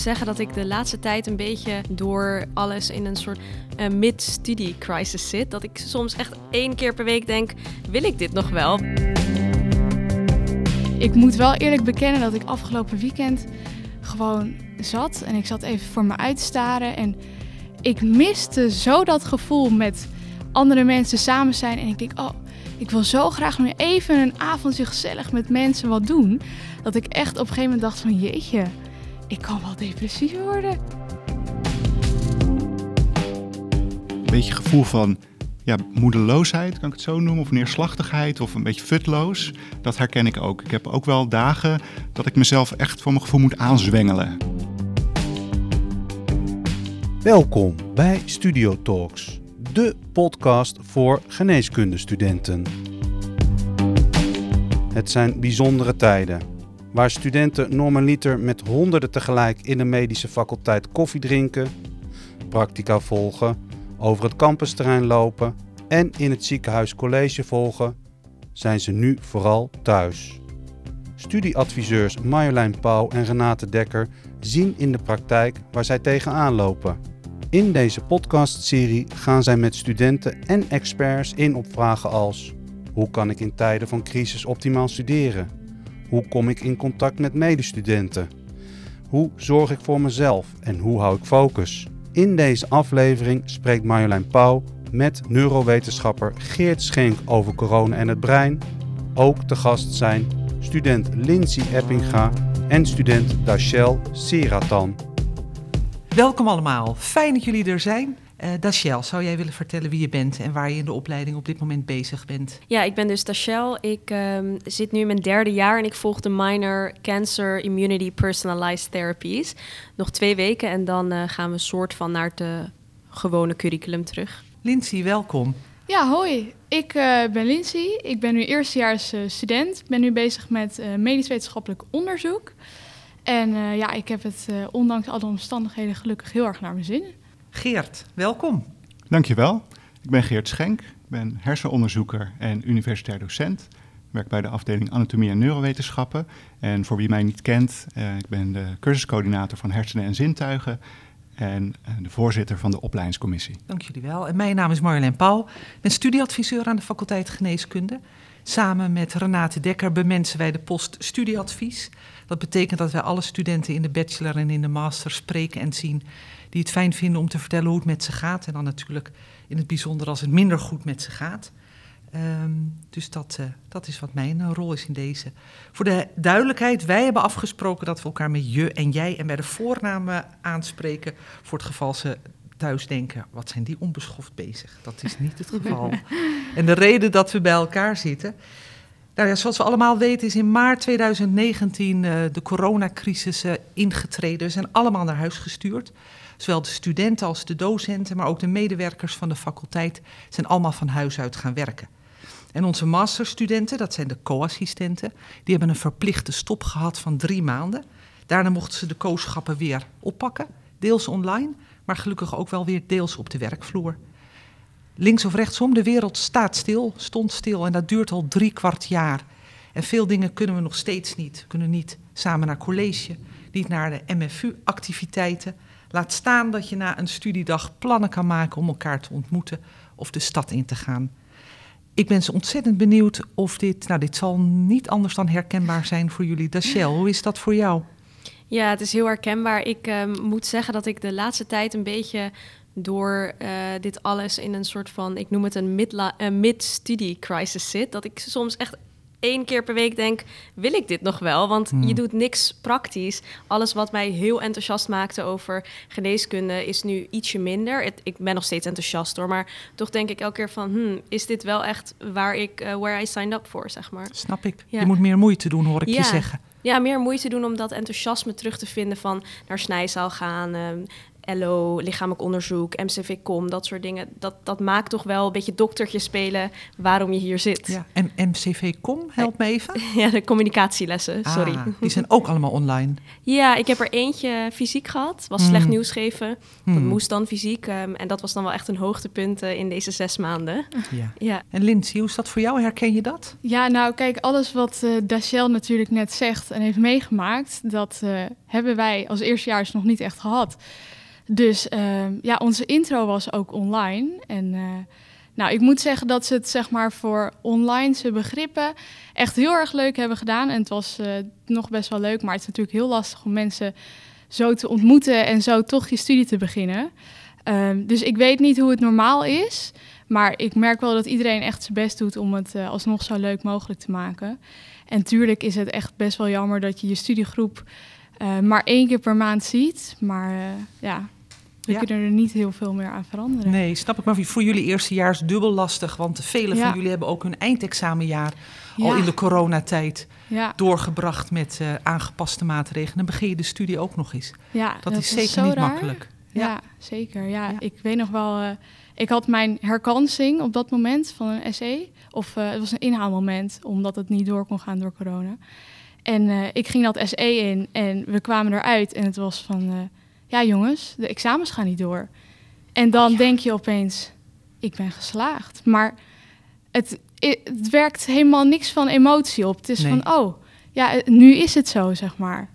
zeggen dat ik de laatste tijd een beetje door alles in een soort uh, mid-study crisis zit. Dat ik soms echt één keer per week denk: wil ik dit nog wel? Ik moet wel eerlijk bekennen dat ik afgelopen weekend gewoon zat en ik zat even voor me uit te staren. En ik miste zo dat gevoel met andere mensen samen zijn. En ik denk: oh, ik wil zo graag nu even een avondje gezellig met mensen wat doen. Dat ik echt op een gegeven moment dacht: van jeetje ik kan wel depressief worden. Een beetje gevoel van ja, moedeloosheid, kan ik het zo noemen, of neerslachtigheid of een beetje futloos. Dat herken ik ook. Ik heb ook wel dagen dat ik mezelf echt voor mijn gevoel moet aanzwengelen. Welkom bij Studio Talks, de podcast voor geneeskundestudenten. Het zijn bijzondere tijden waar studenten normaliter met honderden tegelijk in de medische faculteit koffie drinken, practica volgen, over het campusterrein lopen en in het ziekenhuis college volgen, zijn ze nu vooral thuis. Studieadviseurs Marjolein Pauw en Renate Dekker zien in de praktijk waar zij tegenaan lopen. In deze podcastserie gaan zij met studenten en experts in op vragen als: hoe kan ik in tijden van crisis optimaal studeren? Hoe kom ik in contact met medestudenten? Hoe zorg ik voor mezelf en hoe hou ik focus? In deze aflevering spreekt Marjolein Pauw met neurowetenschapper Geert Schenk over corona en het brein. Ook te gast zijn student Lindsay Eppinga en student Dachel Seratan. Welkom allemaal, fijn dat jullie er zijn. Uh, Dachel, zou jij willen vertellen wie je bent en waar je in de opleiding op dit moment bezig bent? Ja, ik ben dus Dachel. Ik um, zit nu in mijn derde jaar en ik volg de minor Cancer Immunity Personalized Therapies. Nog twee weken en dan uh, gaan we soort van naar het gewone curriculum terug. Lindsay, welkom. Ja, hoi. Ik uh, ben Lindsay. Ik ben nu eerstejaars student. Ik ben nu bezig met medisch wetenschappelijk onderzoek. En ja, ik heb het ondanks alle omstandigheden gelukkig heel erg naar mijn zin. Geert, welkom. Dankjewel. Ik ben Geert Schenk, ik ben hersenonderzoeker en universitair docent. Ik werk bij de afdeling Anatomie en Neurowetenschappen. En voor wie mij niet kent, uh, ik ben de cursuscoördinator van Hersenen en Zintuigen en uh, de voorzitter van de opleidingscommissie. Dank jullie wel. En mijn naam is Marjolein Pauw. Ik ben studieadviseur aan de faculteit Geneeskunde. Samen met Renate Dekker bemensen wij de post studieadvies. Dat betekent dat wij alle studenten in de bachelor en in de master spreken en zien die het fijn vinden om te vertellen hoe het met ze gaat. En dan natuurlijk in het bijzonder als het minder goed met ze gaat. Um, dus dat, uh, dat is wat mijn uh, rol is in deze. Voor de duidelijkheid, wij hebben afgesproken dat we elkaar met je en jij en bij de voornamen aanspreken. Voor het geval ze thuis denken, wat zijn die onbeschoft bezig? Dat is niet het geval. en de reden dat we bij elkaar zitten. Nou ja, zoals we allemaal weten is in maart 2019 uh, de coronacrisis ingetreden. We zijn allemaal naar huis gestuurd. Zowel de studenten als de docenten, maar ook de medewerkers van de faculteit zijn allemaal van huis uit gaan werken. En onze masterstudenten, dat zijn de co-assistenten, die hebben een verplichte stop gehad van drie maanden. Daarna mochten ze de kooschappen weer oppakken, deels online, maar gelukkig ook wel weer deels op de werkvloer. Links of rechtsom, de wereld staat stil, stond stil en dat duurt al drie kwart jaar. En veel dingen kunnen we nog steeds niet. Kunnen niet samen naar college, naar de MFU-activiteiten. Laat staan dat je na een studiedag plannen kan maken om elkaar te ontmoeten of de stad in te gaan. Ik ben zo ontzettend benieuwd of dit, nou dit zal niet anders dan herkenbaar zijn voor jullie. Dachel, hoe is dat voor jou? Ja, het is heel herkenbaar. Ik uh, moet zeggen dat ik de laatste tijd een beetje door uh, dit alles in een soort van, ik noem het een mid-study crisis zit. Dat ik soms echt één keer per week denk, wil ik dit nog wel? Want je hmm. doet niks praktisch. Alles wat mij heel enthousiast maakte over geneeskunde is nu ietsje minder. ik ben nog steeds enthousiast hoor, maar toch denk ik elke keer van, hmm, is dit wel echt waar ik, uh, where I signed up voor, zeg maar. Snap ik. Je moet meer moeite doen, hoor ik je zeggen. Ja, meer moeite doen om dat enthousiasme terug te vinden van naar snijzaal gaan, ehm, LO, lichamelijk onderzoek, MCV-com, dat soort dingen. Dat, dat maakt toch wel een beetje doktertje spelen waarom je hier zit. Ja, en MCV-com, help me even. Ja, de communicatielessen, sorry. Ah, die zijn ook allemaal online. Ja, ik heb er eentje fysiek gehad. Was slecht Hmm. nieuws geven. Dat Hmm. moest dan fysiek. ehm, en dat was dan wel echt een hoogtepunt eh, in deze zes maanden. Ja. Ja, En Lindsay, hoe is dat voor jou? Herken je dat? Ja, nou kijk, alles wat eh Dachel natuurlijk net zegt en heeft meegemaakt, dat eh, hebben wij als eerstejaars nog niet echt gehad. Dus ehm, ja, onze intro was ook online. En eh, nou, ik moet zeggen dat ze het zeg maar voor online'se begrippen echt heel erg leuk hebben gedaan. En het was eh, nog best wel leuk, maar het is natuurlijk heel lastig om mensen zo te ontmoeten en zo toch je studie te beginnen. Ehm, dus ik weet niet hoe het normaal is. Maar ik merk wel dat iedereen echt zijn best doet om het eh, alsnog zo leuk mogelijk te maken. En tuurlijk is het echt best wel jammer dat je je studiegroep maar één keer per maand ziet. Maar ja, we Ja. kunnen er niet heel veel meer aan veranderen. Nee, snap ik. Maar voor jullie eerstejaars dubbel lastig. Want velen Ja. van jullie hebben ook hun eindexamenjaar al in de coronatijd doorgebracht met eh, aangepaste maatregelen. Dan begin je de studie ook nog eens. ja Dat, is zeker niet raar. makkelijk. Ja, zeker. Ja, ik weet nog wel. eh, ik had mijn herkansing op dat moment van een SE. Of eh, het was een inhaalmoment, omdat het niet door kon gaan door corona. En ik ging dat SE in en we kwamen eruit en het was van... ja jongens, de examens gaan niet door. En dan denk je opeens, ik ben geslaagd. Maar het, het werkt helemaal niks van emotie op. Het is Nee. van, oh, ja, eh, nu is het zo, zeg maar.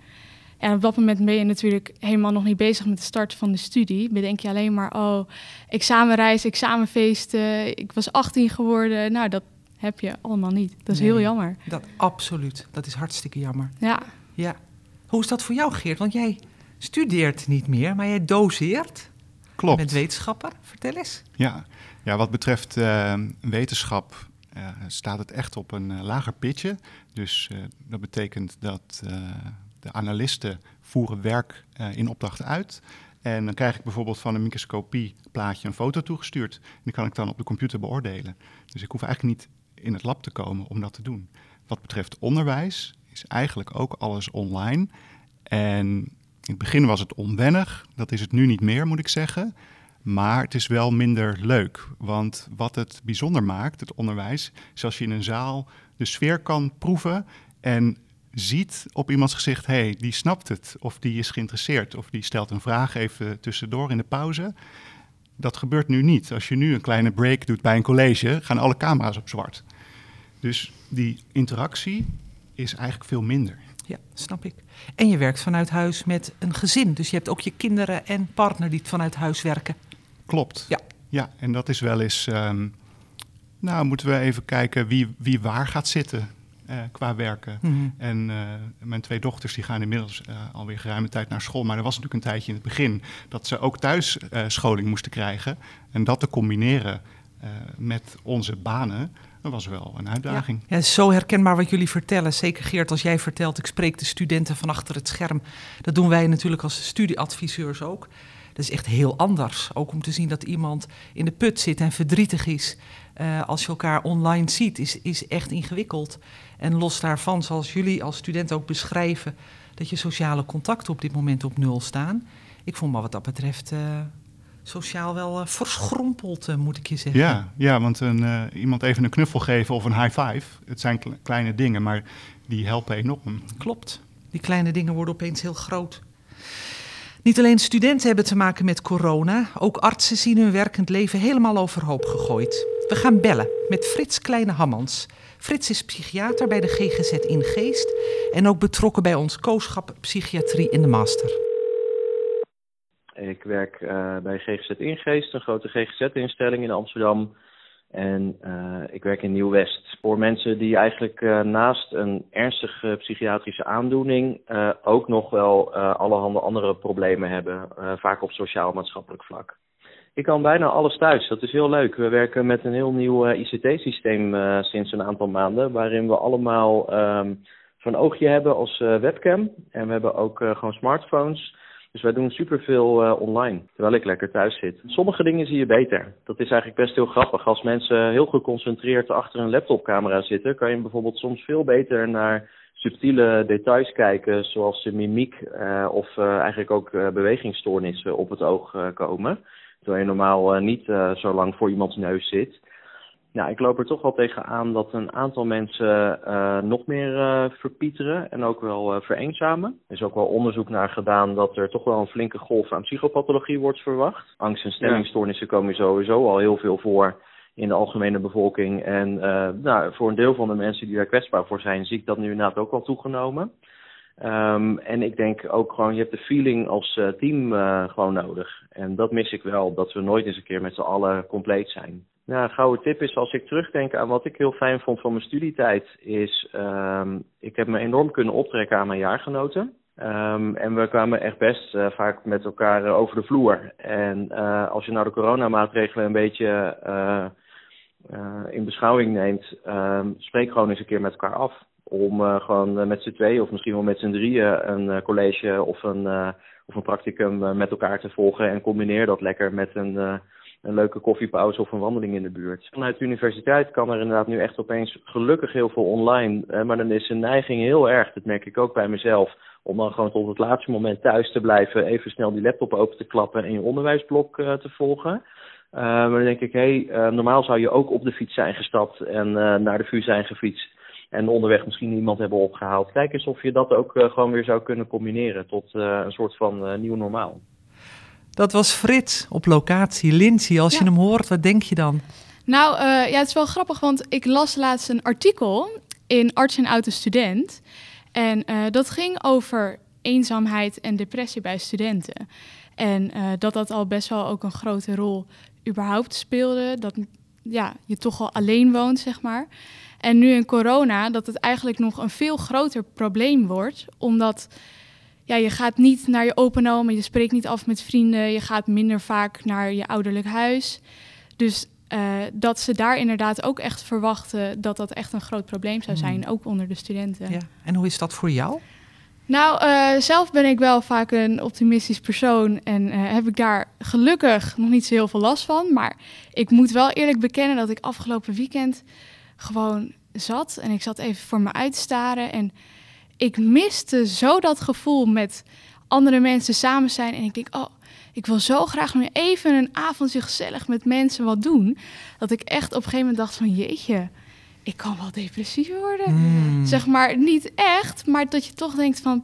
En op dat moment ben je natuurlijk helemaal nog niet bezig met de start van de studie. Bedenk je alleen maar, oh, examenreis, examenfeesten. Ik was 18 geworden. Nou, dat heb je allemaal niet. Dat is Nee. heel jammer. Dat, absoluut. Dat is hartstikke jammer. Ja, Ja. Hoe is dat voor jou, Geert? Want jij studeert niet meer, maar jij doseert. Klopt. Met wetenschapper. Vertel eens. Ja, ja wat betreft eh, wetenschap eh, staat het echt op een eh, lager pitje. Dus dat betekent dat de analisten voeren werk in opdracht uit. En dan krijg ik bijvoorbeeld van een microscopieplaatje een foto toegestuurd. En die kan ik dan op de computer beoordelen. Dus ik hoef eigenlijk niet in het lab te komen om dat te doen. Wat betreft onderwijs is eigenlijk ook alles online. En in het begin was het onwennig. Dat is het nu niet meer, moet ik zeggen. Maar het is wel minder leuk. Want wat het bijzonder maakt, het onderwijs, is als je in een zaal de sfeer kan proeven en ziet op iemands gezicht, hé, hey, die snapt het. Of die is geïnteresseerd. Of die stelt een vraag even tussendoor in de pauze. Dat gebeurt nu niet. Als je nu een kleine break doet bij een college, gaan alle camera's op zwart. Dus die interactie is eigenlijk veel minder. Ja, snap ik. En je werkt vanuit huis met een gezin. Dus je hebt ook je kinderen en partner die vanuit huis werken. Klopt. Ja. Ja, en dat is wel eens. ehm, nou, moeten we even kijken wie, wie waar gaat zitten eh, qua werken. Mhm. En eh, mijn twee dochters die gaan inmiddels eh, alweer geruime tijd naar school. Maar er was natuurlijk een tijdje in het begin dat ze ook thuis scholing moesten krijgen. En dat te combineren met onze banen, dat was wel een uitdaging. Ja, zo herkenbaar wat jullie vertellen. Zeker Geert, als jij vertelt, ik spreek de studenten van achter het scherm. Dat doen wij natuurlijk als studieadviseurs ook. Dat is echt heel anders. Ook om te zien dat iemand in de put zit en verdrietig is. eh, als je elkaar online ziet, is, is echt ingewikkeld. En los daarvan, zoals jullie als studenten ook beschrijven, dat je sociale contacten op dit moment op nul staan. Ik voel me wat dat betreft eh, sociaal wel eh, verschrompeld, eh, moet ik je zeggen. Ja, ja want een, eh, iemand even een knuffel geven of een high five, het zijn kle- kleine dingen, maar die helpen enorm. Klopt. Die kleine dingen worden opeens heel groot. Niet alleen studenten hebben te maken met corona, ook artsen zien hun werkend leven helemaal overhoop gegooid. We gaan bellen met Frits Kleine Hammans. Frits is psychiater bij de GGZ in Geest en ook betrokken bij ons kooschap psychiatrie in de master. Ik werk eh, bij GGZ Ingeest, een grote GGZ-instelling in Amsterdam. En eh, ik werk in Nieuw-West. Voor mensen die eigenlijk eh, naast een ernstige psychiatrische aandoening ook nog wel allerhande andere problemen hebben, vaak op sociaal-maatschappelijk vlak. Ik kan bijna alles thuis, dat is heel leuk. We werken met een heel nieuw ICT-systeem sinds een aantal maanden, waarin we allemaal ehm zo'n oogje hebben als webcam. En we hebben ook gewoon smartphones. Dus wij doen superveel eh online, terwijl ik lekker thuis zit. Sommige dingen zie je beter. Dat is eigenlijk best heel grappig. Als mensen heel geconcentreerd achter een laptopcamera zitten, kan je bijvoorbeeld soms veel beter naar subtiele details kijken, zoals de mimiek of eigenlijk ook bewegingsstoornissen op het oog komen. Terwijl je normaal niet zo lang voor iemands neus zit. Nou, ik loop er toch wel tegen aan dat een aantal mensen uh, nog meer uh, verpieteren en ook wel uh, vereenzamen. Er is ook wel onderzoek naar gedaan dat er toch wel een flinke golf aan psychopathologie wordt verwacht. Angst en stemmingstoornissen komen sowieso al heel veel voor in de algemene bevolking. En nou, voor een deel van de mensen die daar kwetsbaar voor zijn, zie ik dat nu inderdaad ook wel toegenomen. Um, en ik denk ook gewoon, je hebt de feeling als team gewoon nodig. En dat mis ik wel, dat we nooit eens een keer met z'n allen compleet zijn. Nou, een gouden tip is als ik terugdenk aan wat ik heel fijn vond van mijn studietijd, is um, ik heb me enorm kunnen optrekken aan mijn jaargenoten. Um, en we kwamen echt best uh, vaak met elkaar uh, over de vloer. En uh, als je nou de coronamaatregelen een beetje in beschouwing neemt, um, spreek gewoon eens een keer met elkaar af. Om gewoon met z'n tweeën of misschien wel met z'n drieën een college of een, of een practicum met elkaar te volgen. En combineer dat lekker met een een leuke koffiepauze of een wandeling in de buurt. Vanuit de universiteit kan er inderdaad nu echt opeens gelukkig heel veel online. maar dan is de neiging heel erg, dat merk ik ook bij mezelf, om dan gewoon tot het laatste moment thuis te blijven, even snel die laptop open te klappen en je onderwijsblok uh, te volgen. Uh, maar dan denk ik, hé, hey, normaal zou je ook op de fiets zijn gestapt en naar de vuur zijn gefietst. En onderweg misschien iemand hebben opgehaald. Kijk eens of je dat ook gewoon weer zou kunnen combineren tot een soort van nieuw normaal. Dat was Frits op locatie. Lindsay, als je hem hoort, wat denk je dan? Nou, uh, ja, het is wel grappig, want ik las laatst een artikel in Arts en Auto Student. En uh, dat ging over eenzaamheid en depressie bij studenten. En uh, dat dat al best wel ook een grote rol überhaupt speelde. Dat ja, je toch al alleen woont, zeg maar. En nu in corona, dat het eigenlijk nog een veel groter probleem wordt. Omdat ja, je gaat niet naar je open oom, je spreekt niet af met vrienden, je gaat minder vaak naar je ouderlijk huis. Dus uh, dat ze daar inderdaad ook echt verwachten dat dat echt een groot probleem zou zijn, hmm. ook onder de studenten. Ja. En hoe is dat voor jou? Nou, uh, zelf ben ik wel vaak een optimistisch persoon en uh, heb ik daar gelukkig nog niet zo heel veel last van. Maar ik moet wel eerlijk bekennen dat ik afgelopen weekend gewoon zat en ik zat even voor me uit te staren en ik miste zo dat gevoel met andere mensen samen zijn. En ik denk, oh, ik wil zo graag nu even een avondje gezellig met mensen wat doen. Dat ik echt op een gegeven moment dacht van, jeetje, ik kan wel depressief worden. Hmm. Zeg maar, niet echt, maar dat je toch denkt van...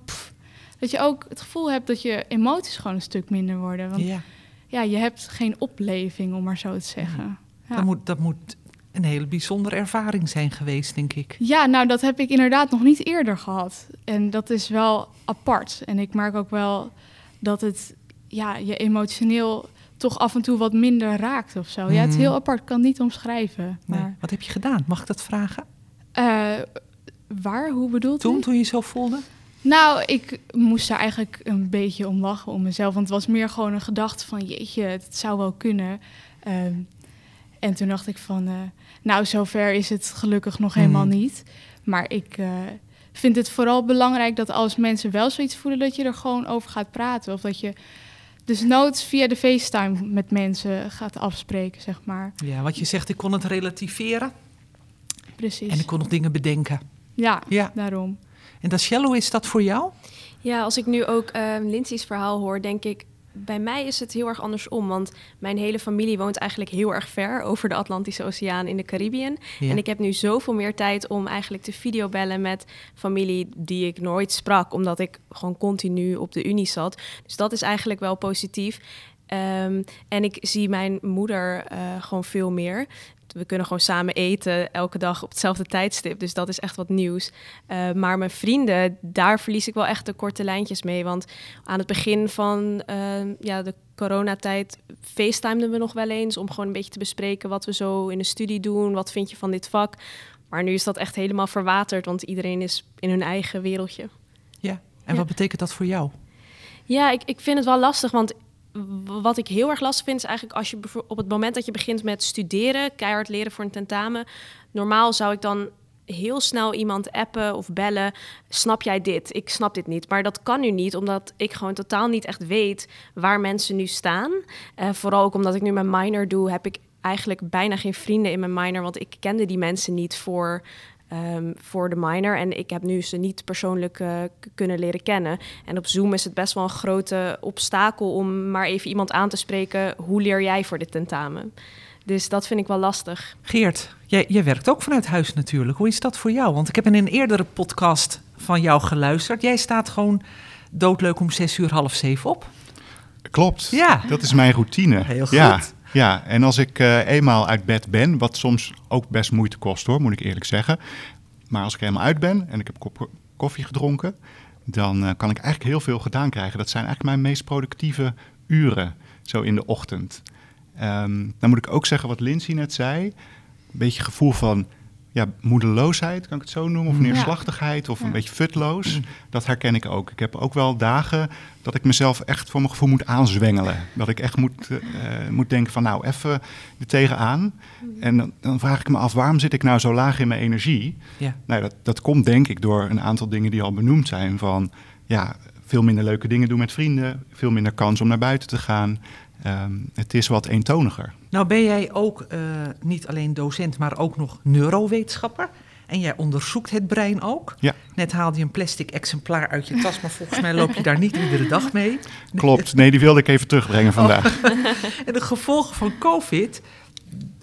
dat je ook het gevoel hebt dat je emoties gewoon een stuk minder worden. Want ja, ja je hebt geen opleving, om maar zo te zeggen. Ja. Dat, moet, dat moet een hele bijzondere ervaring zijn geweest, denk ik. Ja, nou, dat heb ik inderdaad nog niet eerder gehad. En dat is wel apart. En ik merk ook wel dat het ja, je emotioneel toch af en toe wat minder raakt of zo. Ja, het is mhm. heel apart, ik kan niet omschrijven. Maar... Wat heb je gedaan? Mag ik dat vragen? Uh, waar? Hoe bedoelt Toen, toen je zo voelde? Nou, ik moest daar eigenlijk een beetje om lachen om mezelf. Want het was meer gewoon een gedachte van... jeetje, het zou wel kunnen. Uh, en toen dacht ik van... Uh, nou, zover is het gelukkig nog helemaal mhm. niet. Maar ik uh, vind het vooral belangrijk dat als mensen wel zoiets voelen, dat je er gewoon over gaat praten. Of dat je dus noods via de FaceTime met mensen gaat afspreken, zeg maar. Ja, wat je zegt, ik kon het relativeren. Precies. En ik kon nog dingen bedenken. Ja, ja. daarom. En dat hoe is dat voor jou? Ja, als ik nu ook uh, Lindsay's verhaal hoor, denk ik bij mij is het heel erg andersom. Want mijn hele familie woont eigenlijk heel erg ver over de Atlantische Oceaan in de Caribbean. En ik heb nu zoveel meer tijd om eigenlijk te videobellen met familie die ik nooit sprak, omdat ik gewoon continu op de Unie zat. Dus dat is eigenlijk wel positief. Um, en ik zie mijn moeder uh, gewoon veel meer we kunnen gewoon samen eten elke dag op hetzelfde tijdstip. Dus dat is echt wat nieuws. Uh, maar mijn vrienden, daar verlies ik wel echt de korte lijntjes mee. Want aan het begin van uh, ja, de coronatijd facetimeden we nog wel eens... om gewoon een beetje te bespreken wat we zo in de studie doen. Wat vind je van dit vak? Maar nu is dat echt helemaal verwaterd, want iedereen is in hun eigen wereldje. Ja, en wat betekent dat voor jou? Ja, ik, ik vind het wel lastig, want wat ik heel erg lastig vind, is eigenlijk als je op het moment dat je begint met studeren, keihard leren voor een tentamen. Normaal zou ik dan heel snel iemand appen of bellen. Snap jij dit? Ik snap dit niet. Maar dat kan nu niet, omdat ik gewoon totaal niet echt weet waar mensen nu staan. Uh, vooral ook omdat ik nu mijn minor doe, heb ik eigenlijk bijna geen vrienden in mijn minor, want ik kende die mensen niet voor ehm, voor de minor. En ik heb nu ze niet persoonlijk eh, kunnen leren kennen. En op Zoom is het best wel een grote obstakel om maar even iemand aan te spreken. Hoe leer jij voor dit tentamen? Dus dat vind ik wel lastig. Geert, jij, jij werkt ook vanuit huis natuurlijk. Hoe is dat voor jou? Want ik heb in een eerdere podcast van jou geluisterd. Jij staat gewoon doodleuk om zes uur half zeven op. Klopt. Ja. Dat is mijn routine. Heel goed. Ja, ja. en als ik eh, eenmaal uit bed ben, wat soms ook best moeite kost hoor, moet ik eerlijk zeggen. Maar als ik helemaal uit ben en ik heb koffie gedronken, dan eh, kan ik eigenlijk heel veel gedaan krijgen. Dat zijn eigenlijk mijn meest productieve uren, zo in de ochtend. Ehm, dan moet ik ook zeggen wat Lindsay net zei. Een beetje gevoel van ja, moedeloosheid, kan ik het zo noemen, of Ja. neerslachtigheid, of Ja. een beetje futloos. Dat herken ik ook. Ik heb ook wel dagen dat ik mezelf echt voor mijn gevoel moet aanzwengelen. Dat ik echt moet, eh, moet denken van nou, even er tegenaan. En dan, dan vraag ik me af, waarom zit ik nou zo laag in mijn energie? Ja. Nou, dat, dat komt denk ik door een aantal dingen die al benoemd zijn. Van ja, veel minder leuke dingen doen met vrienden, veel minder kans om naar buiten te gaan. Ehm, het is wat eentoniger. Nou ben jij ook eh, niet alleen docent, maar ook nog neurowetenschapper. En jij onderzoekt het brein ook. Ja. Net haalde je een plastic exemplaar uit je tas, maar volgens mij loop je daar niet iedere dag mee. Klopt, nee, die wilde ik even terugbrengen vandaag. En de gevolgen van COVID,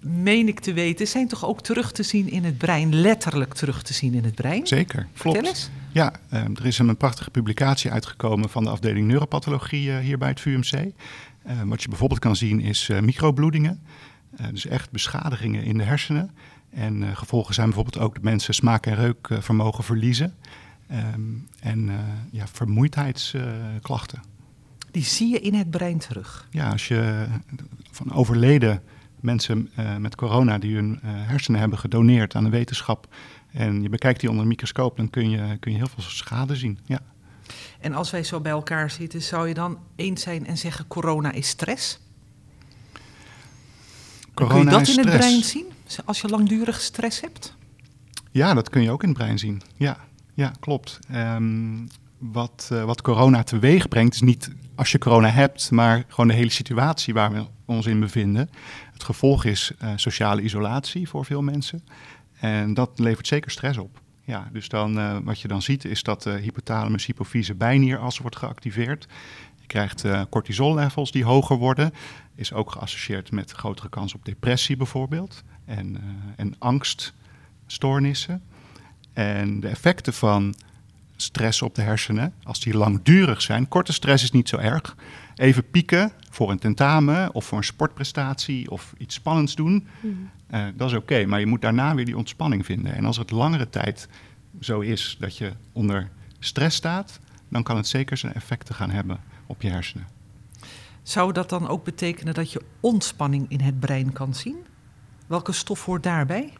meen ik te weten, zijn toch ook terug te zien in het brein, letterlijk terug te zien in het brein? Zeker, klopt. eens. Ja, ehm, er is een prachtige publicatie uitgekomen van de afdeling neuropathologie eh, hier bij het VUMC. Eh, wat je bijvoorbeeld kan zien is eh, microbloedingen, Eh, dus echt beschadigingen in de hersenen. En gevolgen zijn bijvoorbeeld ook dat mensen smaak- en reukvermogen verliezen. Ehm, en ja, vermoeidheidsklachten. Die zie je in het brein terug. ja, als je van overleden mensen met corona die hun hersenen hebben gedoneerd aan de wetenschap en je bekijkt die onder een microscoop, dan kun je, kun je heel veel schade zien. Ja. En als wij zo bij elkaar zitten, zou je dan eens zijn en zeggen: corona is stress? Kun je Corona dat is in het brein zien? Als je langdurig stress hebt? Ja, dat kun je ook in het brein zien. Ja, ja klopt. Ehm, wat, eh, wat corona teweeg brengt, is niet als je corona hebt, maar gewoon de hele situatie waar we ons in bevinden. Het gevolg is eh, sociale isolatie voor veel mensen. En dat levert zeker stress op. Ja, dus dan, eh, wat je dan ziet is dat de hypothalamus hypofyse bijnieras wordt geactiveerd. Je krijgt eh cortisollevels die hoger worden. Is ook geassocieerd met grotere kans op depressie bijvoorbeeld. En, eh, en angststoornissen. En de effecten van stress op de hersenen, als die langdurig zijn. Korte stress is niet zo erg. Even pieken voor een tentamen of voor een sportprestatie of iets spannends doen. eh, dat is oké, maar je moet daarna weer die ontspanning vinden. En als het langere tijd zo is dat je onder stress staat, dan kan het zeker zijn effecten gaan hebben op je hersenen. Zou dat dan ook betekenen dat je ontspanning in het brein kan zien? Welke stof hoort daarbij?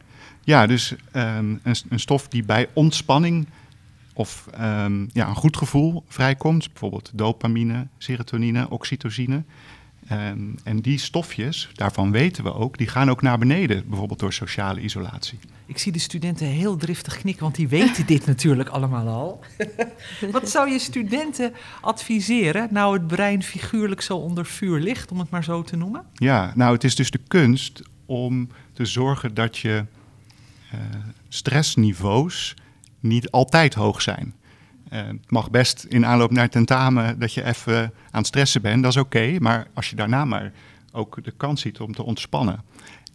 Ja, dus ehm, een, een stof die bij ontspanning of ehm, ja, een goed gevoel vrijkomt, bijvoorbeeld dopamine, serotonine, oxytocine. Ehm, en die stofjes, daarvan weten we ook, die gaan ook naar beneden, bijvoorbeeld door sociale isolatie. Ik zie de studenten heel driftig knikken, want die weten dit natuurlijk allemaal al. Wat zou je studenten adviseren, nou het brein figuurlijk zo onder vuur ligt, om het maar zo te noemen? Ja, nou het is dus de kunst om te zorgen dat je eh, stressniveaus niet altijd hoog zijn. Eh, het mag best in aanloop naar tentamen dat je even aan het stressen bent, dat is oké. maar als je daarna maar ook de kans ziet om te ontspannen.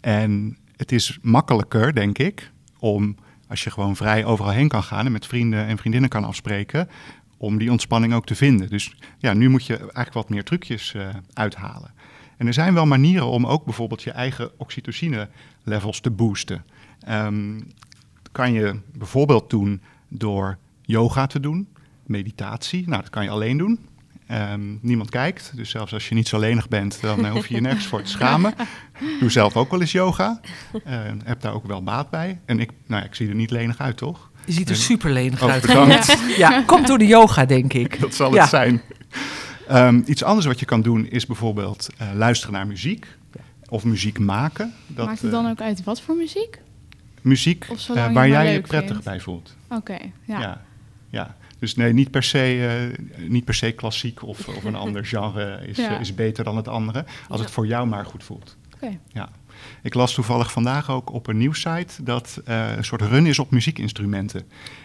En het is makkelijker, denk ik, om als je gewoon vrij overal heen kan gaan en met vrienden en vriendinnen kan afspreken, om die ontspanning ook te vinden. Dus ja, nu moet je eigenlijk wat meer trucjes eh, uithalen. En er zijn wel manieren om ook bijvoorbeeld je eigen oxytocine levels te boosten. Ehm, kan je bijvoorbeeld doen door yoga te doen, meditatie. Nou, dat kan je alleen doen. Ehm, niemand kijkt, dus zelfs als je niet zo lenig bent, dan eh, hoef je je nergens voor te schamen. Doe zelf ook wel eens yoga. Eh, heb daar ook wel baat bij. En ik, nou ja, ik zie er niet lenig uit, toch? Je ziet er super lenig uit. bedankt. Ja, komt door de yoga, denk ik. Dat zal Ja. het zijn. Ehm, iets anders wat je kan doen is bijvoorbeeld eh, luisteren naar muziek. Of muziek maken. Dat, Maakt het dan eh, ook uit wat voor muziek? Muziek eh, je waar jij je prettig vindt. bij voelt. Oké, ja. Ja. ja. Dus nee, niet per se, eh, niet per se klassiek of, of een ander genre is, Ja. eh, is beter dan het andere. Als Ja. het voor jou maar goed voelt. Oké. Ja. Ik las toevallig vandaag ook op een nieuwssite dat uh, een soort run is op muziekinstrumenten.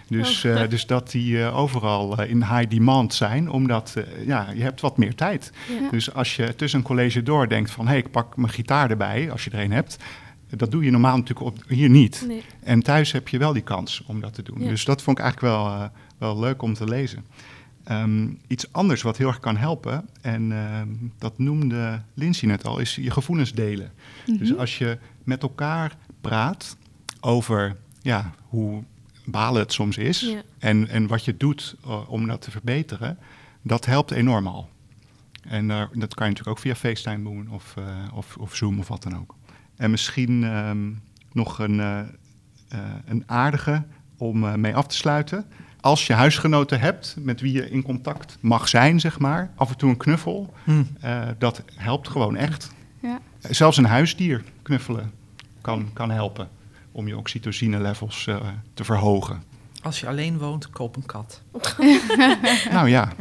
Dus, oh. uh, dus dat die uh, overal in high demand zijn, omdat ja, je hebt wat meer tijd. Ja. Dus als je tussen een college door denkt van hé, hey, ik pak mijn gitaar erbij, als je er een hebt, dat doe je normaal natuurlijk op, hier niet. Nee. En thuis heb je wel die kans om dat te doen. Ja. Dus dat vond ik eigenlijk wel, wel leuk om te lezen. Um, iets anders wat heel erg kan helpen, en uh, dat noemde Lindsay net al, is je gevoelens delen. Mm -hmm. Dus als je met elkaar praat over ja, hoe balen het soms is ja. en, en wat je doet uh, om dat te verbeteren, dat helpt enorm al. En uh, dat kan je natuurlijk ook via FaceTime doen of, of, of Zoom of wat dan ook. En misschien um, nog een, een aardige om mee af te sluiten als je huisgenoten hebt met wie je in contact mag zijn, zeg maar, af en toe een knuffel, hmm. uh, dat helpt gewoon echt. Ja. Zelfs een huisdier knuffelen kan, kan helpen om je oxytocine levels uh, te verhogen. Als je alleen woont, koop een kat. nou ja.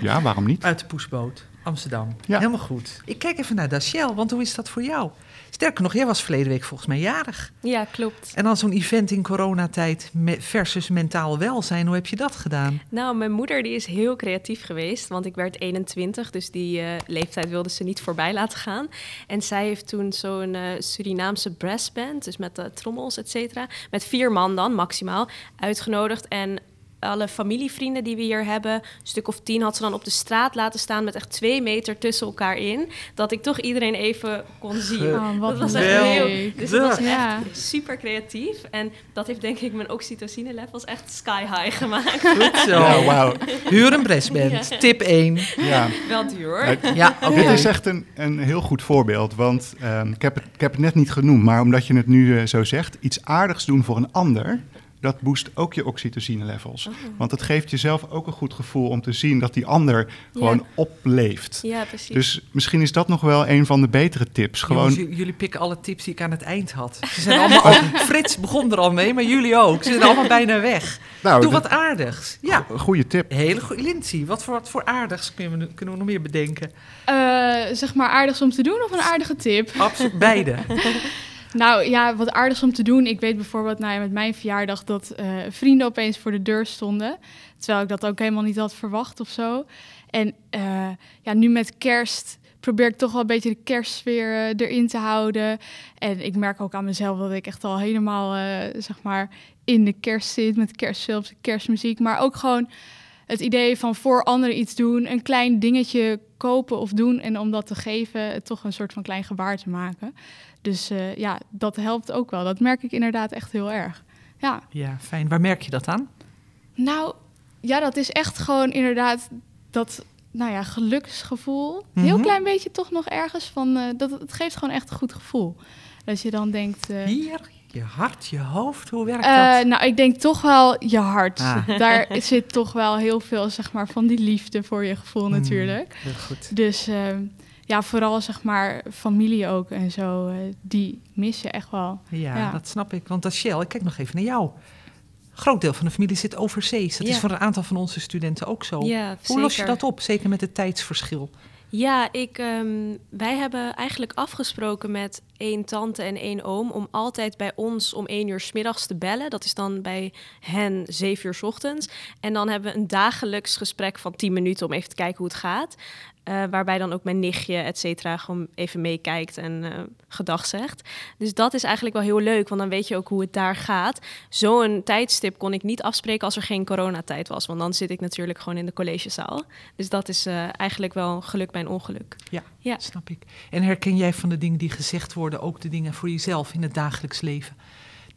ja, waarom niet? Uit de poesboot, Amsterdam. Ja. Helemaal goed. Ik kijk even naar Daciel, want hoe is dat voor jou? Sterker nog, jij was verleden week volgens mij jarig. Ja, klopt. En dan zo'n event in coronatijd versus mentaal welzijn, hoe heb je dat gedaan? Nou, mijn moeder die is heel creatief geweest, want ik werd 21, dus die uh, leeftijd wilde ze niet voorbij laten gaan. En zij heeft toen zo'n uh, Surinaamse brassband, dus met de trommels, et cetera, met vier man dan maximaal, uitgenodigd. En alle familievrienden die we hier hebben, een stuk of tien, had ze dan op de straat laten staan met echt twee meter tussen elkaar in. Dat ik toch iedereen even kon zien. Oh, wat dat was echt heel. Dus dat was ja. echt super creatief. En dat heeft denk ik mijn oxytocine levels echt sky high gemaakt. Goed zo. Ja, wow. Huur een breastband. Ja. Tip 1. Ja. Wel duur. Ja, okay. Dit is echt een, een heel goed voorbeeld. Want um, ik, heb het, ik heb het net niet genoemd, maar omdat je het nu uh, zo zegt, iets aardigs doen voor een ander dat boost ook je oxytocine levels. Oh. Want het geeft jezelf ook een goed gevoel om te zien dat die ander gewoon ja. opleeft. Ja, precies. Dus misschien is dat nog wel een van de betere tips. Gewoon... Jongens, jullie pikken alle tips die ik aan het eind had. Ze zijn allemaal al, Frits begon er al mee, maar jullie ook. Ze zijn allemaal bijna weg. Nou, Doe wat aardigs. Ja. Goede tip. Hele goede. Lindsay, wat voor, wat voor aardigs kunnen we, kunnen we nog meer bedenken? Uh, zeg maar aardigs om te doen of een aardige tip? Absoluut, beide. Nou ja, wat aardigs om te doen. Ik weet bijvoorbeeld nou met mijn verjaardag dat uh, vrienden opeens voor de deur stonden. Terwijl ik dat ook helemaal niet had verwacht of zo. En uh, ja, nu met kerst probeer ik toch wel een beetje de kerstsfeer uh, erin te houden. En ik merk ook aan mezelf dat ik echt al helemaal zeg maar in de kerst zit met kerstfilms, kerstmuziek. Maar ook gewoon het idee van voor anderen iets doen, een klein dingetje kopen of doen en om dat te geven, toch een soort van klein gebaar te maken. Dus uh, ja, dat helpt ook wel. Dat merk ik inderdaad echt heel erg. Ja. ja, fijn. Waar merk je dat aan? Nou, ja, dat is echt gewoon inderdaad dat nou ja, geluksgevoel. Mm Heel klein beetje toch nog ergens van. Uh, dat, het geeft gewoon echt een goed gevoel. Dat je dan denkt. Uh, Hier, je hart, je hoofd, hoe werkt dat? Nou, ik denk toch wel je hart. Ah. Daar zit toch wel heel veel, zeg maar, van die liefde voor je gevoel mm, natuurlijk. Heel goed. Dus ja, vooral zeg maar familie ook en zo, uh, die mis je echt wel. Ja, ja, dat snap ik. Want als Shell, ik kijk nog even naar jou. Groot deel van de familie zit overzees. Dat ja. is voor een aantal van onze studenten ook zo. Ja, Hoe los je dat op, zeker met het tijdsverschil? Ja, ik, um, wij hebben eigenlijk afgesproken met één tante en één oom om altijd bij ons om één uur s middags te bellen. Dat is dan bij hen zeven uur s ochtends. En dan hebben we een dagelijks gesprek van tien minuten om even te kijken hoe het gaat. Uh, waarbij dan ook mijn nichtje, et cetera, gewoon even meekijkt en uh, gedag zegt. Dus dat is eigenlijk wel heel leuk, want dan weet je ook hoe het daar gaat. Zo'n tijdstip kon ik niet afspreken als er geen coronatijd was. Want dan zit ik natuurlijk gewoon in de collegezaal. Dus dat is uh, eigenlijk wel geluk bij een ongeluk. Ja, ja, snap ik. En herken jij van de dingen die gezegd worden ook de dingen voor jezelf in het dagelijks leven?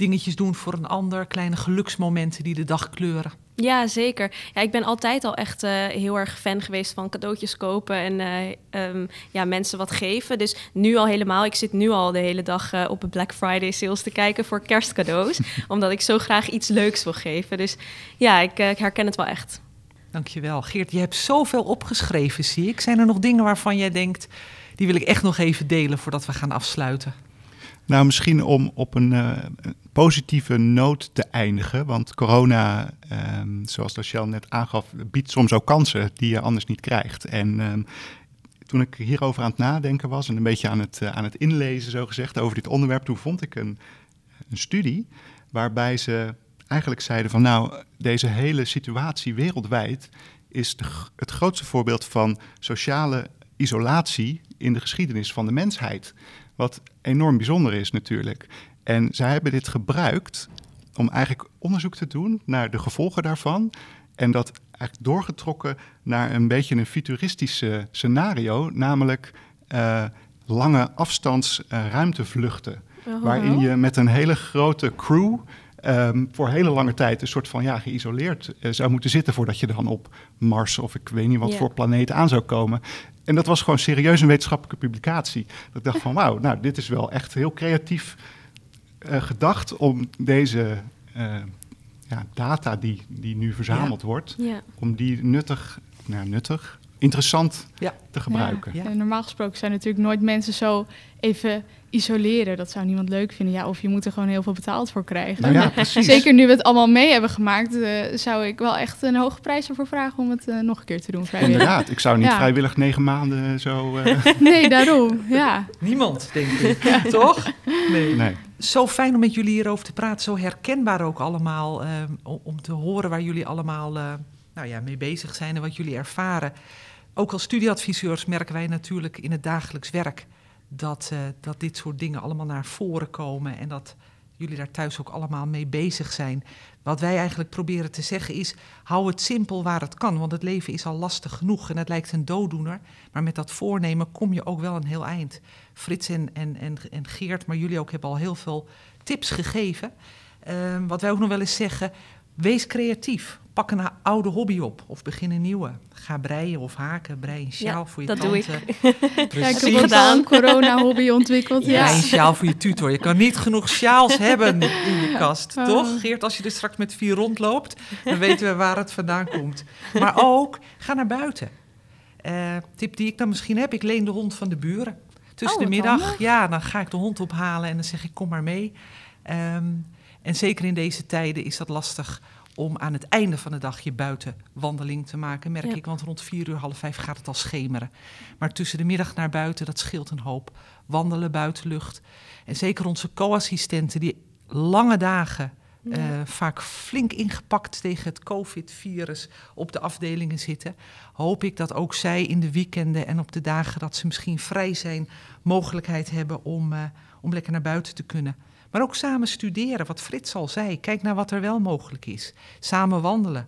Dingetjes doen voor een ander, kleine geluksmomenten die de dag kleuren. Ja, zeker. Ja, ik ben altijd al echt uh, heel erg fan geweest van cadeautjes kopen en uh, um, ja, mensen wat geven. Dus nu al helemaal. Ik zit nu al de hele dag uh, op een Black Friday sales te kijken voor kerstcadeaus. omdat ik zo graag iets leuks wil geven. Dus ja, ik, ik herken het wel echt. Dankjewel. Geert, je hebt zoveel opgeschreven, zie ik. Zijn er nog dingen waarvan jij denkt, die wil ik echt nog even delen voordat we gaan afsluiten? Nou, misschien om op een uh, positieve noot te eindigen. Want corona, um, zoals Rachel net aangaf, biedt soms ook kansen die je anders niet krijgt. En um, toen ik hierover aan het nadenken was en een beetje aan het, aan het inlezen, zo gezegd, over dit onderwerp, toen vond ik een, een studie waarbij ze eigenlijk zeiden van nou, deze hele situatie wereldwijd is het grootste voorbeeld van sociale isolatie in de geschiedenis van de mensheid. Wat enorm bijzonder is natuurlijk. En zij hebben dit gebruikt om eigenlijk onderzoek te doen naar de gevolgen daarvan. En dat eigenlijk doorgetrokken naar een beetje een futuristische scenario, namelijk uh, lange afstands uh, ruimtevluchten. Oh. Waarin je met een hele grote crew um, voor hele lange tijd een soort van ja, geïsoleerd uh, zou moeten zitten voordat je dan op Mars of ik weet niet wat voor planeet aan zou komen. En dat was gewoon serieus een wetenschappelijke publicatie. Dat ik dacht van wauw, nou dit is wel echt heel creatief eh, gedacht om deze eh, ja, data die, die nu verzameld wordt, Ja. om die nuttig, nou nuttig, interessant Ja. te gebruiken. Ja. Normaal gesproken zijn natuurlijk nooit mensen zo even isoleren. Dat zou niemand leuk vinden. Ja, of je moet er gewoon heel veel betaald voor krijgen. Nou ja, precies. Zeker nu we het allemaal mee hebben gemaakt, eh, zou ik wel echt een hoge prijs ervoor vragen om het eh, nog een keer te doen. Vrijwillig. Inderdaad, ik zou niet Ja. vrijwillig negen maanden zo. eh, Nee, daarom. Ja. Niemand, denk ik. Toch? Nee. nee. Zo fijn om met jullie hierover te praten. Zo herkenbaar ook allemaal. om- om te horen waar jullie allemaal eh, nou ja, mee bezig zijn en wat jullie ervaren. Ook als studieadviseurs merken wij natuurlijk in het dagelijks werk dat, eh, dat dit soort dingen allemaal naar voren komen. En dat jullie daar thuis ook allemaal mee bezig zijn. Wat wij eigenlijk proberen te zeggen is: hou het simpel waar het kan. Want het leven is al lastig genoeg en het lijkt een dooddoener. Maar met dat voornemen kom je ook wel een heel eind. Frits en, en, en, en Geert, maar jullie ook hebben al heel veel tips gegeven. Ehm, wat wij ook nog wel eens zeggen: wees creatief. Pak een oude hobby op of begin een nieuwe. Ga breien of haken. Brei een sjaal Ja, voor je dat doe tante. ja, ik Precies. heb gedaan. al een corona-hobby ontwikkeld. Ja, Ja. een sjaal voor je tutor. Je kan niet genoeg sjaals hebben in je kast, Oh. toch? Geert, als je er straks met vier rondloopt, dan weten we waar het vandaan komt. Maar ook, ga naar buiten. Eh, tip die ik dan misschien heb, ik leen de hond van de buren. Tussen Oh, de middag, handig. ja, dan ga ik de hond ophalen en dan zeg ik, kom maar mee. Ehm, en zeker in deze tijden is dat lastig om aan het einde van de dag je buitenwandeling te maken, merk Ja. ik. Want rond vier uur, half vijf gaat het al schemeren. Maar tussen de middag naar buiten, dat scheelt een hoop. Wandelen, buitenlucht. En zeker onze co-assistenten die lange dagen, eh, vaak flink ingepakt tegen het COVID-virus op de afdelingen zitten, hoop ik dat ook zij in de weekenden en op de dagen dat ze misschien vrij zijn, mogelijkheid hebben om, eh, om lekker naar buiten te kunnen. Maar ook samen studeren, wat Frits al zei. Kijk naar wat er wel mogelijk is. Samen wandelen.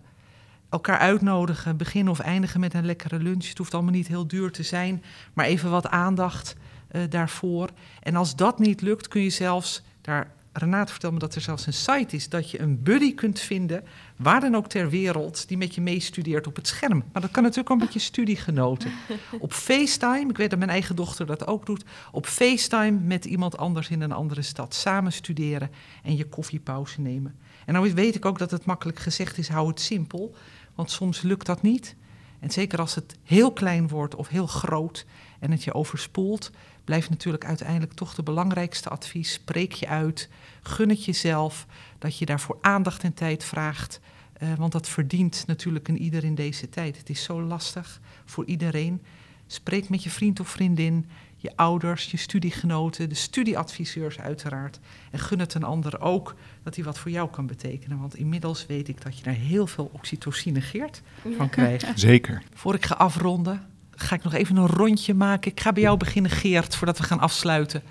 Elkaar uitnodigen, beginnen of eindigen met een lekkere lunch. Het hoeft allemaal niet heel duur te zijn, maar even wat aandacht eh, daarvoor. En als dat niet lukt, kun je zelfs, daar, Renate vertelde me dat er zelfs een site is, dat je een buddy kunt vinden, waar dan ook ter wereld, die met je meestudeert op het scherm. Maar dat kan natuurlijk ook met je studiegenoten. Op FaceTime, ik weet dat mijn eigen dochter dat ook doet, op FaceTime met iemand anders in een andere stad. Samen studeren en je koffiepauze nemen. En nou weet ik ook dat het makkelijk gezegd is, hou het simpel. Want soms lukt dat niet. En zeker als het heel klein wordt of heel groot en het je overspoelt, blijft natuurlijk uiteindelijk toch de belangrijkste advies. Spreek je uit, gun het jezelf, dat je daarvoor aandacht en tijd vraagt. Eh, want dat verdient natuurlijk een ieder in deze tijd. Het is zo lastig voor iedereen. Spreek met je vriend of vriendin, je ouders, je studiegenoten, de studieadviseurs uiteraard. En gun het een ander ook dat hij wat voor jou kan betekenen. Want inmiddels weet ik dat je daar heel veel oxytocine Geert van krijgt. Zeker. Voor ik ga afronden, ga ik nog even een rondje maken. Ik ga bij jou beginnen, Geert, voordat we gaan afsluiten.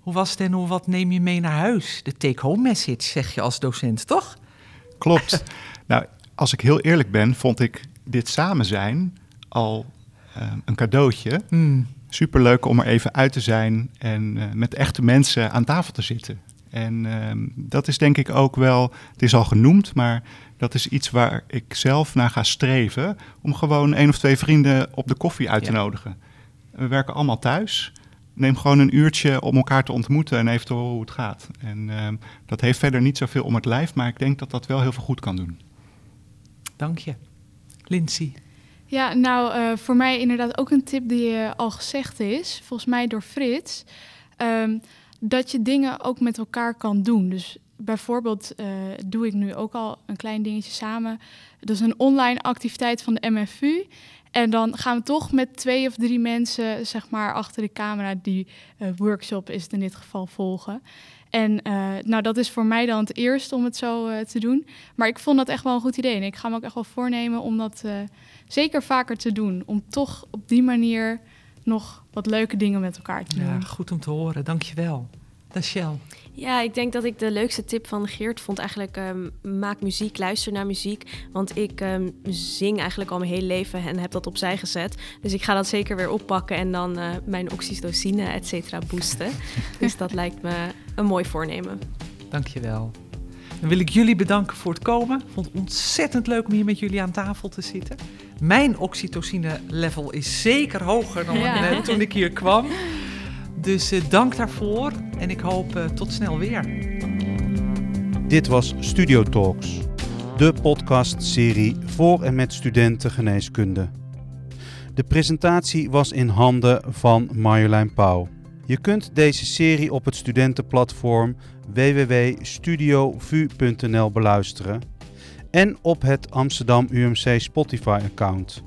Hoe was het en hoe, wat neem je mee naar huis? De take-home message, zeg je als docent, toch? Klopt. nou, als ik heel eerlijk ben, vond ik dit samen zijn al eh, een cadeautje. Hmm. Superleuk om er even uit te zijn en eh, met echte mensen aan tafel te zitten. En ehm, dat is denk ik ook wel, het is al genoemd, maar dat is iets waar ik zelf naar ga streven. Om gewoon één of twee vrienden op de koffie uit te Ja. nodigen. We werken allemaal thuis. Neem gewoon een uurtje om elkaar te ontmoeten en even te horen hoe het gaat. En ehm, dat heeft verder niet zoveel om het lijf, maar ik denk dat dat wel heel veel goed kan doen. Dank je. Lindsay. Ja, nou, eh, voor mij inderdaad ook een tip die eh, al gezegd is, volgens mij door Frits, ehm, dat je dingen ook met elkaar kan doen. Dus bijvoorbeeld uh, doe ik nu ook al een klein dingetje samen. Dat is een online activiteit van de MFU. En dan gaan we toch met twee of drie mensen, zeg maar, achter de camera, die uh, workshop is het in dit geval, volgen. En uh, nou, dat is voor mij dan het eerst om het zo uh, te doen. Maar ik vond dat echt wel een goed idee. En ik ga me ook echt wel voornemen om dat zeker vaker te doen. Om toch op die manier nog wat leuke dingen met elkaar te doen. Ja, goed om te horen. Dankjewel. Dachelle. Ja, ik denk dat ik de leukste tip van Geert vond eigenlijk um, maak muziek, luister naar muziek. Want ik um, zing eigenlijk al mijn hele leven en heb dat opzij gezet. Dus ik ga dat zeker weer oppakken en dan uh, mijn oxytocine, et cetera, boosten. dus dat lijkt me een mooi voornemen. Dankjewel. Dan wil ik jullie bedanken voor het komen. Ik vond het ontzettend leuk om hier met jullie aan tafel te zitten. Mijn oxytocine level is zeker hoger dan ja. toen ik hier kwam. Dus uh, dank daarvoor en ik hoop uh, tot snel weer. Dit was Studio Talks, de podcastserie voor en met studenten geneeskunde. De presentatie was in handen van Marjolein Pauw. Je kunt deze serie op het studentenplatform www.studiovu.nl beluisteren en op het Amsterdam UMC Spotify-account.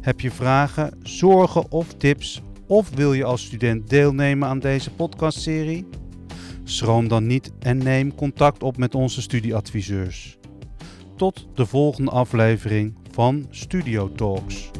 Heb je vragen, zorgen of tips of wil je als student deelnemen aan deze podcastserie? Schroom dan niet en neem contact op met onze studieadviseurs. Tot de volgende aflevering van Studio Talks.